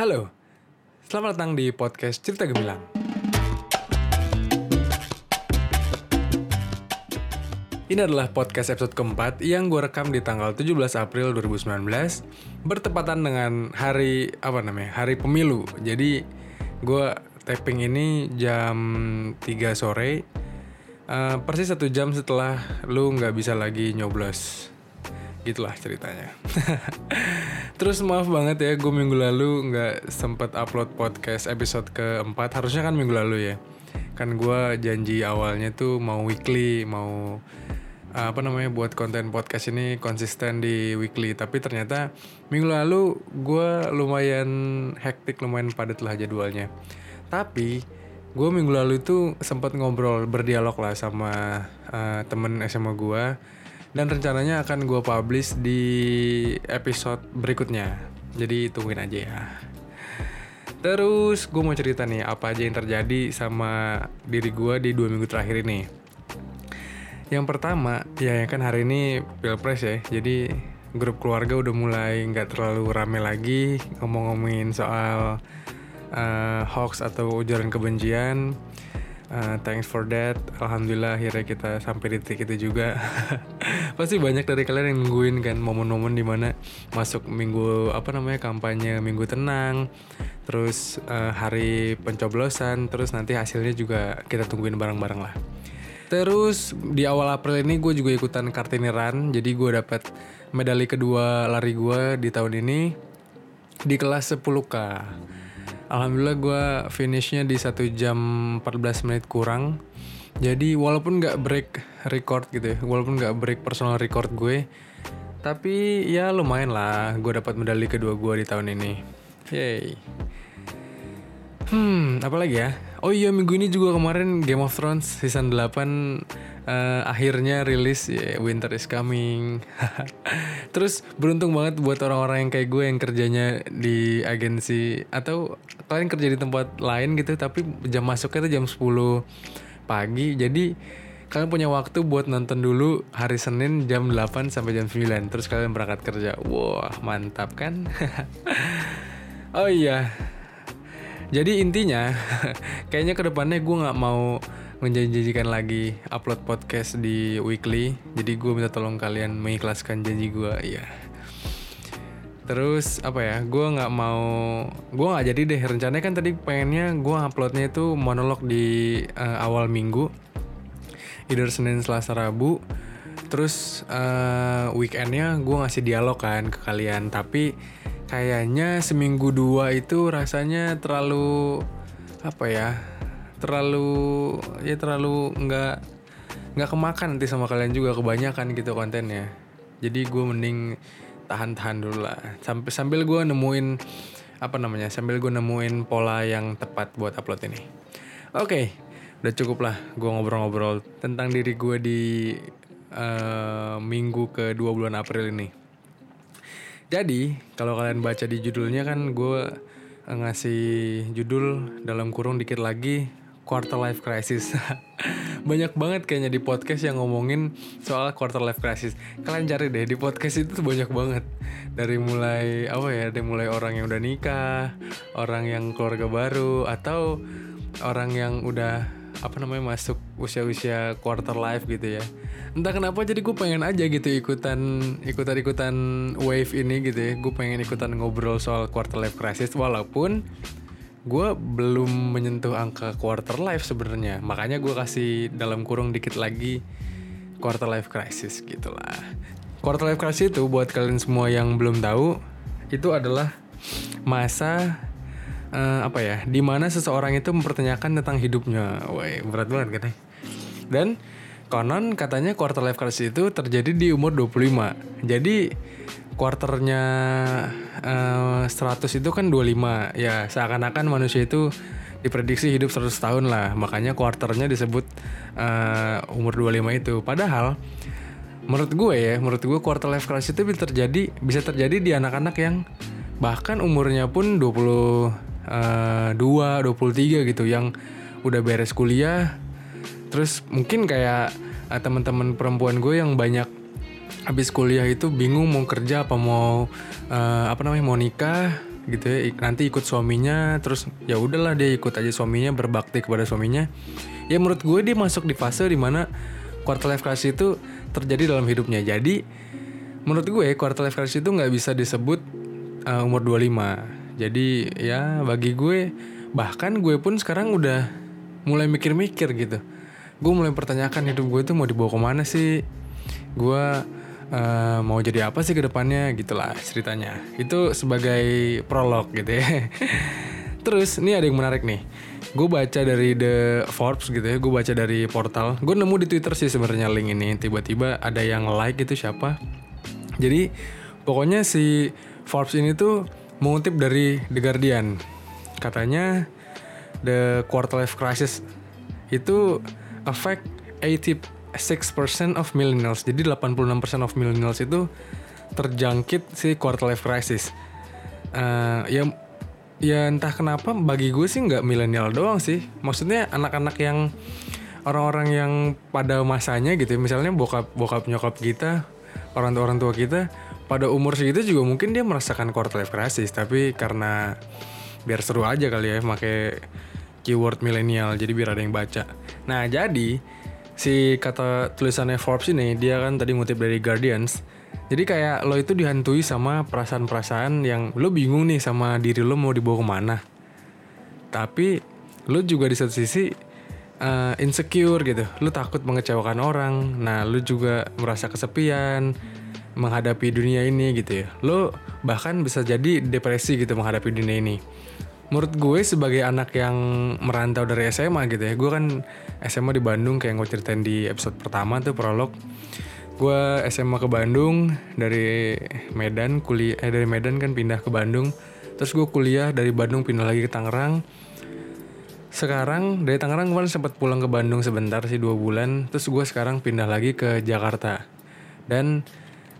Halo, selamat datang di podcast Cerita Gemilang. Ini adalah podcast episode keempat yang gue rekam di tanggal 17 April 2019 bertepatan dengan hari apa namanya hari pemilu. Jadi gue taping ini jam 3 sore, uh, persis satu jam setelah lu nggak bisa lagi nyoblos. Gitulah ceritanya. Terus maaf banget ya, gue minggu lalu nggak sempet upload podcast episode keempat. Harusnya kan minggu lalu ya. Kan gue janji awalnya tuh mau weekly, mau apa namanya buat konten podcast ini konsisten di weekly tapi ternyata minggu lalu gue lumayan hektik lumayan padat lah jadwalnya tapi gue minggu lalu itu sempat ngobrol berdialog lah sama uh, temen SMA gue dan rencananya akan gue publish di episode berikutnya. Jadi tungguin aja ya. Terus gue mau cerita nih apa aja yang terjadi sama diri gue di dua minggu terakhir ini. Yang pertama, ya kan hari ini pilpres ya, jadi grup keluarga udah mulai nggak terlalu rame lagi ngomong-ngomongin soal uh, hoax atau ujaran kebencian. Uh, thanks for that. Alhamdulillah akhirnya kita sampai di titik itu juga. Pasti banyak dari kalian yang nungguin kan momen-momen di mana masuk minggu apa namanya kampanye minggu tenang, terus uh, hari pencoblosan, terus nanti hasilnya juga kita tungguin bareng-bareng lah. Terus di awal April ini gue juga ikutan Kartini Run, jadi gue dapat medali kedua lari gue di tahun ini di kelas 10K. Alhamdulillah gue finishnya di 1 jam 14 menit kurang. Jadi walaupun gak break record gitu ya, walaupun gak break personal record gue, tapi ya lumayan lah gue dapat medali kedua gue di tahun ini. Yay. Hmm, apa lagi ya? Oh iya, minggu ini juga kemarin Game of Thrones season 8 uh, akhirnya rilis yeah, Winter is Coming. Terus beruntung banget buat orang-orang yang kayak gue yang kerjanya di agensi atau kalian kerja di tempat lain gitu tapi jam masuknya tuh jam 10 pagi. Jadi kalian punya waktu buat nonton dulu hari Senin jam 8 sampai jam 9 terus kalian berangkat kerja. Wah, mantap kan? oh iya, jadi intinya kayaknya ke depannya gue nggak mau menjanjikan lagi upload podcast di weekly. Jadi gue minta tolong kalian mengikhlaskan janji gue, ya. Terus apa ya? Gue nggak mau, gue nggak jadi deh. Rencananya kan tadi pengennya gue uploadnya itu monolog di uh, awal minggu, either Senin, Selasa, Rabu. Terus uh, weekendnya gue ngasih dialog kan ke kalian. Tapi kayaknya seminggu dua itu rasanya terlalu apa ya terlalu ya terlalu nggak nggak kemakan nanti sama kalian juga kebanyakan gitu kontennya. Jadi gue mending tahan-tahan dulu lah. Sampai sambil gue nemuin apa namanya sambil gue nemuin pola yang tepat buat upload ini. Oke okay, udah cukup lah gue ngobrol-ngobrol tentang diri gue di uh, minggu ke dua bulan April ini. Jadi, kalau kalian baca di judulnya kan gue ngasih judul dalam kurung dikit lagi quarter life crisis. banyak banget kayaknya di podcast yang ngomongin soal quarter life crisis. Kalian cari deh di podcast itu tuh banyak banget. Dari mulai apa ya, dari mulai orang yang udah nikah, orang yang keluarga baru atau orang yang udah apa namanya masuk usia-usia quarter life gitu ya entah kenapa jadi gue pengen aja gitu ikutan ikutan ikutan wave ini gitu ya gue pengen ikutan ngobrol soal quarter life crisis walaupun gue belum menyentuh angka quarter life sebenarnya. Makanya gue kasih dalam kurung dikit lagi quarter life crisis gitulah quarter life crisis itu buat kalian semua yang belum tahu itu adalah masa uh, apa ya di mana seseorang itu mempertanyakan tentang hidupnya. Wah berat banget kan dan konon katanya quarter life crisis itu terjadi di umur 25 jadi quarternya uh, eh, 100 itu kan 25 ya seakan-akan manusia itu diprediksi hidup 100 tahun lah. Makanya quarternya disebut uh, umur 25 itu. Padahal menurut gue ya menurut gue quarter life crisis itu bisa terjadi bisa terjadi di anak-anak yang bahkan umurnya pun 20 uh, 2, 23 gitu. Yang udah beres kuliah terus mungkin kayak uh, teman-teman perempuan gue yang banyak habis kuliah itu bingung mau kerja apa mau uh, apa namanya mau nikah gitu ya. Nanti ikut suaminya terus ya udahlah dia ikut aja suaminya berbakti kepada suaminya. Ya menurut gue dia masuk di fase di mana quarter life crisis itu terjadi dalam hidupnya. Jadi menurut gue quarter life crisis itu nggak bisa disebut uh, umur 25 jadi ya bagi gue bahkan gue pun sekarang udah mulai mikir-mikir gitu. Gue mulai pertanyakan hidup gue itu mau dibawa ke mana sih? Gue uh, mau jadi apa sih ke depannya gitulah ceritanya. Itu sebagai prolog gitu ya. Terus ini ada yang menarik nih. Gue baca dari The Forbes gitu ya, gue baca dari portal. Gue nemu di Twitter sih sebenarnya link ini. Tiba-tiba ada yang like gitu siapa. Jadi pokoknya si Forbes ini tuh mengutip dari The Guardian. Katanya the quarter life crisis itu affect 80 6% of millennials. Jadi 86% of millennials itu terjangkit si quarter life crisis. Uh, ya ya entah kenapa bagi gue sih nggak milenial doang sih. Maksudnya anak-anak yang orang-orang yang pada masanya gitu, ya. misalnya bokap bokap nyokap kita, orang tua orang tua kita pada umur segitu juga mungkin dia merasakan quarter life crisis, tapi karena biar seru aja kali ya pakai keyword milenial jadi biar ada yang baca. Nah, jadi si kata tulisannya Forbes ini dia kan tadi ngutip dari Guardians. Jadi kayak lo itu dihantui sama perasaan-perasaan yang lo bingung nih sama diri lo mau dibawa ke mana. Tapi lo juga di satu sisi uh, insecure gitu. Lo takut mengecewakan orang. Nah lo juga merasa kesepian menghadapi dunia ini gitu ya. Lo bahkan bisa jadi depresi gitu menghadapi dunia ini menurut gue sebagai anak yang merantau dari SMA gitu ya gue kan SMA di Bandung kayak gue ceritain di episode pertama tuh prolog. Gue SMA ke Bandung dari Medan kuliah eh dari Medan kan pindah ke Bandung. Terus gue kuliah dari Bandung pindah lagi ke Tangerang. Sekarang dari Tangerang kemarin sempat pulang ke Bandung sebentar sih dua bulan. Terus gue sekarang pindah lagi ke Jakarta. Dan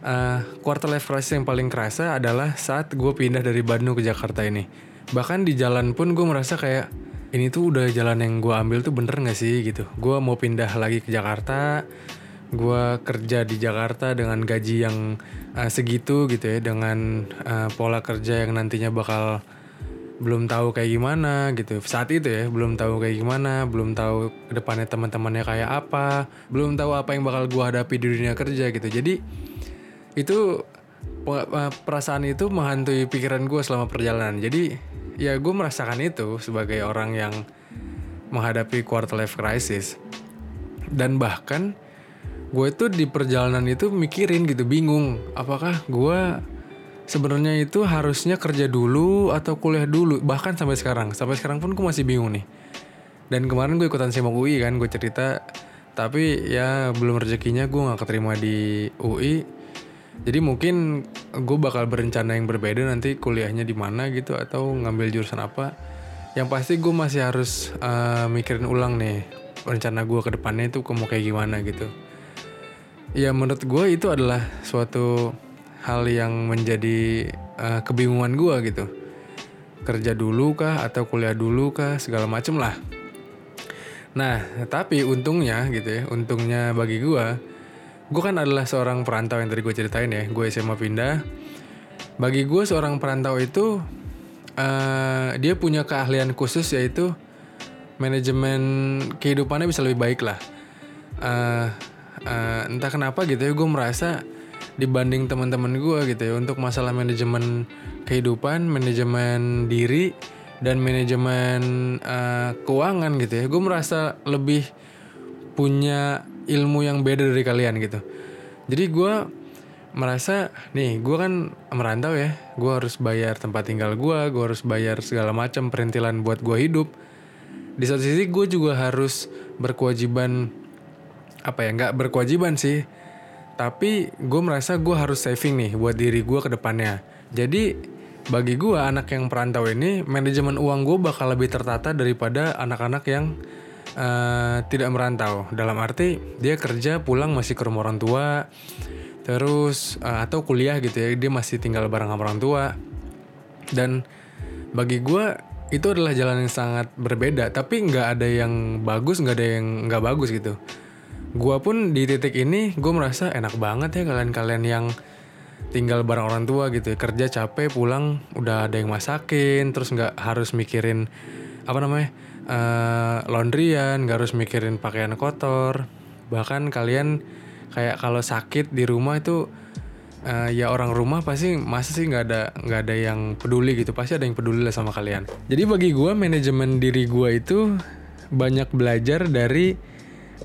uh, quarter life crisis yang paling kerasa adalah saat gue pindah dari Bandung ke Jakarta ini bahkan di jalan pun gue merasa kayak ini tuh udah jalan yang gue ambil tuh bener gak sih? Gitu. Gue mau pindah lagi ke Jakarta gue kerja di Jakarta dengan gaji yang uh, segitu gitu ya dengan uh, pola kerja yang nantinya bakal belum tahu kayak gimana gitu. Saat itu ya belum tahu kayak gimana belum tahu ke depannya teman-temannya kayak apa belum tahu apa yang bakal gue hadapi di dunia kerja gitu. Jadi itu perasaan itu menghantui pikiran gue selama perjalanan. Jadi ya gue merasakan itu sebagai orang yang menghadapi quarter life crisis. Dan bahkan gue itu di perjalanan itu mikirin gitu bingung apakah gue sebenarnya itu harusnya kerja dulu atau kuliah dulu? Bahkan sampai sekarang sampai sekarang pun gue masih bingung nih. Dan kemarin gue ikutan simak UI kan gue cerita. Tapi ya belum rezekinya gue nggak keterima di UI jadi mungkin gue bakal berencana yang berbeda nanti kuliahnya di mana gitu atau ngambil jurusan apa. Yang pasti gue masih harus uh, mikirin ulang nih rencana gue ke depannya itu mau kayak gimana gitu. Ya menurut gue itu adalah suatu hal yang menjadi uh, kebingungan gue gitu. Kerja dulu kah atau kuliah dulu kah segala macem lah. Nah tapi untungnya gitu ya untungnya bagi gue gue kan adalah seorang perantau yang tadi gue ceritain ya. Gue SMA pindah. Bagi gue seorang perantau itu uh, dia punya keahlian khusus yaitu manajemen kehidupannya bisa lebih baik lah. Uh, uh, entah kenapa gitu ya gue merasa dibanding teman-teman gue gitu ya untuk masalah manajemen kehidupan manajemen diri dan manajemen uh, keuangan gitu ya gue merasa lebih punya ilmu yang beda dari kalian gitu. Jadi gue merasa nih gue kan merantau ya. Gue harus bayar tempat tinggal gue gue harus bayar segala macam perintilan buat gue hidup. Di satu sisi gue juga harus berkewajiban apa ya nggak berkewajiban sih. Tapi gue merasa gue harus saving nih buat diri gue ke depannya. Jadi bagi gue anak yang perantau ini manajemen uang gue bakal lebih tertata daripada anak-anak yang uh, tidak merantau. Dalam arti dia kerja pulang masih ke rumah orang tua. Terus uh, atau kuliah gitu ya dia masih tinggal bareng sama orang tua. Dan bagi gue itu adalah jalan yang sangat berbeda. Tapi nggak ada yang bagus nggak ada yang nggak bagus gitu. Gue pun di titik ini gue merasa enak banget ya kalian-kalian yang tinggal bareng orang tua gitu ya. kerja capek pulang udah ada yang masakin terus nggak harus mikirin apa namanya uh, laundryan nggak harus mikirin pakaian kotor. Bahkan kalian kayak kalau sakit di rumah itu uh, ya orang rumah pasti masa sih nggak ada nggak ada yang peduli gitu? Pasti ada yang peduli lah sama kalian. Jadi bagi gue manajemen diri gue itu banyak belajar dari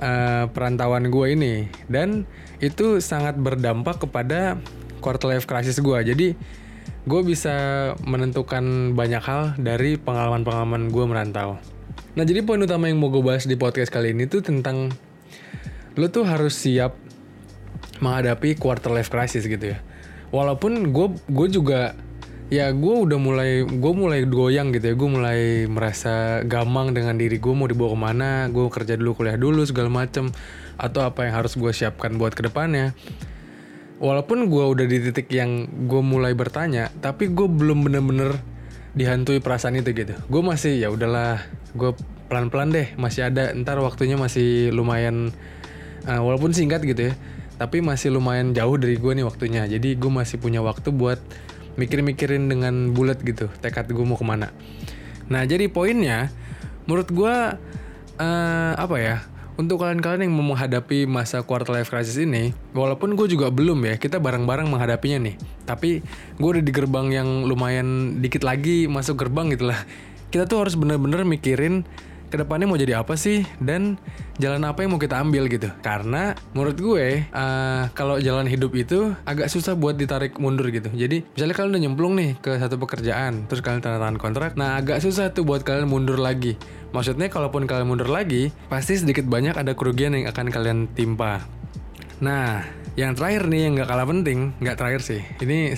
uh, perantauan gue ini. Dan itu sangat berdampak kepada quarter life crisis gue jadi gue bisa menentukan banyak hal dari pengalaman-pengalaman gue merantau nah jadi poin utama yang mau gue bahas di podcast kali ini tuh tentang lo tuh harus siap menghadapi quarter life crisis gitu ya. Walaupun gue gue juga ya gue udah mulai gue mulai goyang gitu ya. Gue mulai merasa gamang dengan diri gue mau dibawa ke mana gue kerja dulu kuliah dulu segala macem atau apa yang harus gue siapkan buat ke depannya. Walaupun gue udah di titik yang gue mulai bertanya tapi gue belum bener-bener dihantui perasaan itu gitu. Gue masih ya udahlah gue pelan-pelan deh masih ada ntar waktunya masih lumayan uh, walaupun singkat gitu ya tapi masih lumayan jauh dari gue nih waktunya jadi gue masih punya waktu buat mikir-mikirin dengan bulat gitu tekad gue mau ke mana nah jadi poinnya menurut gue uh, apa ya untuk kalian-kalian yang mau menghadapi masa quarter life crisis ini, walaupun gue juga belum ya, kita bareng-bareng menghadapinya nih. Tapi gue udah di gerbang yang lumayan dikit lagi masuk gerbang gitu lah. Kita tuh harus bener-bener mikirin ke depannya mau jadi apa sih dan jalan apa yang mau kita ambil gitu. Karena menurut gue uh, kalau jalan hidup itu agak susah buat ditarik mundur gitu. Jadi misalnya kalian udah nyemplung nih ke satu pekerjaan terus kalian tanda tangan kontrak nah agak susah tuh buat kalian mundur lagi. Maksudnya kalaupun kalian mundur lagi pasti sedikit banyak ada kerugian yang akan kalian timpa. Nah yang terakhir nih yang nggak kalah penting nggak terakhir sih. Ini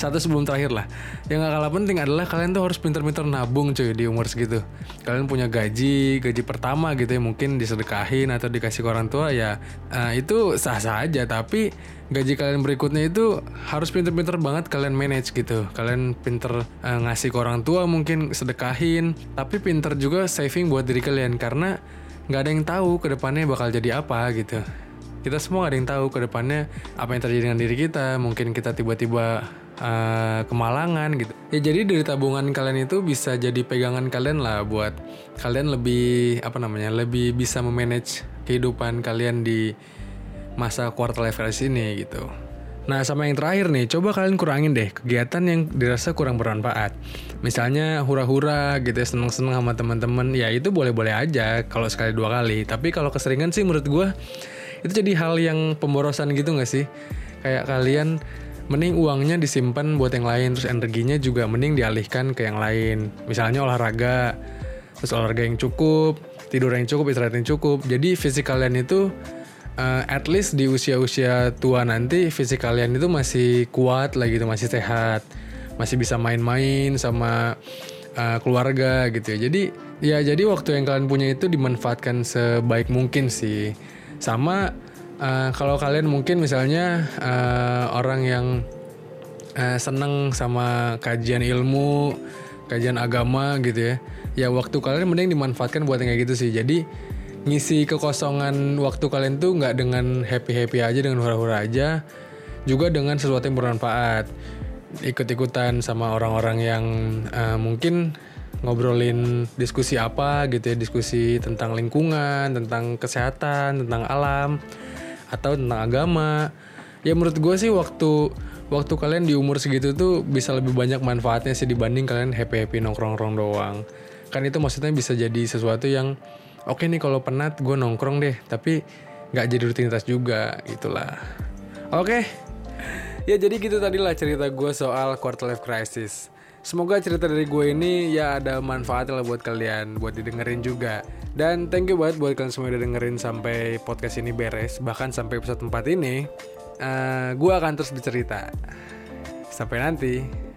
satu sebelum terakhir lah. Yang nggak kalah penting adalah kalian tuh harus pinter-pinter nabung cuy di umur segitu. Kalian punya gaji gaji pertama gitu ya mungkin disedekahin atau dikasih ke orang tua ya uh, itu sah-sah aja. Tapi gaji kalian berikutnya itu harus pinter-pinter banget kalian manage gitu. Kalian pinter uh, ngasih ke orang tua mungkin sedekahin tapi pinter juga saving buat diri kalian. Karena nggak ada yang tahu ke depannya bakal jadi apa gitu kita semua gak ada yang tahu ke depannya apa yang terjadi dengan diri kita mungkin kita tiba-tiba uh, kemalangan gitu ya jadi dari tabungan kalian itu bisa jadi pegangan kalian lah buat kalian lebih apa namanya lebih bisa memanage kehidupan kalian di masa quarter life crisis ini gitu Nah sama yang terakhir nih, coba kalian kurangin deh kegiatan yang dirasa kurang bermanfaat. Misalnya hura-hura gitu ya, seneng-seneng sama teman-teman, ya itu boleh-boleh aja kalau sekali dua kali. Tapi kalau keseringan sih menurut gue itu jadi hal yang pemborosan gitu gak sih? Kayak kalian mending uangnya disimpan buat yang lain terus energinya juga mending dialihkan ke yang lain. Misalnya olahraga terus olahraga yang cukup tidur yang cukup istirahat yang cukup. Jadi fisik kalian itu uh, at least di usia-usia tua nanti fisik kalian itu masih kuat lah gitu masih sehat. Masih bisa main-main sama uh, keluarga gitu ya. Jadi ya jadi waktu yang kalian punya itu dimanfaatkan sebaik mungkin sih sama uh, kalau kalian mungkin misalnya uh, orang yang uh, seneng sama kajian ilmu kajian agama gitu ya. Ya waktu kalian mending dimanfaatkan buat yang kayak gitu sih. Jadi ngisi kekosongan waktu kalian tuh nggak dengan happy happy aja dengan hura-hura aja. Juga dengan sesuatu yang bermanfaat. Ikut-ikutan sama orang-orang yang uh, mungkin ngobrolin diskusi apa gitu ya diskusi tentang lingkungan tentang kesehatan tentang alam atau tentang agama. Ya menurut gue sih waktu waktu kalian di umur segitu tuh bisa lebih banyak manfaatnya sih dibanding kalian happy happy nongkrong nongkrong doang. Kan itu maksudnya bisa jadi sesuatu yang oke okay nih kalau penat gue nongkrong deh tapi nggak jadi rutinitas juga gitulah. Oke. Okay. ya jadi gitu tadi lah cerita gue soal quarter life crisis Semoga cerita dari gue ini ya ada manfaatnya lah buat kalian, buat didengerin juga. Dan thank you banget buat kalian semua udah dengerin sampai podcast ini beres, bahkan sampai episode 4 ini. Uh, gue akan terus bercerita. Sampai nanti.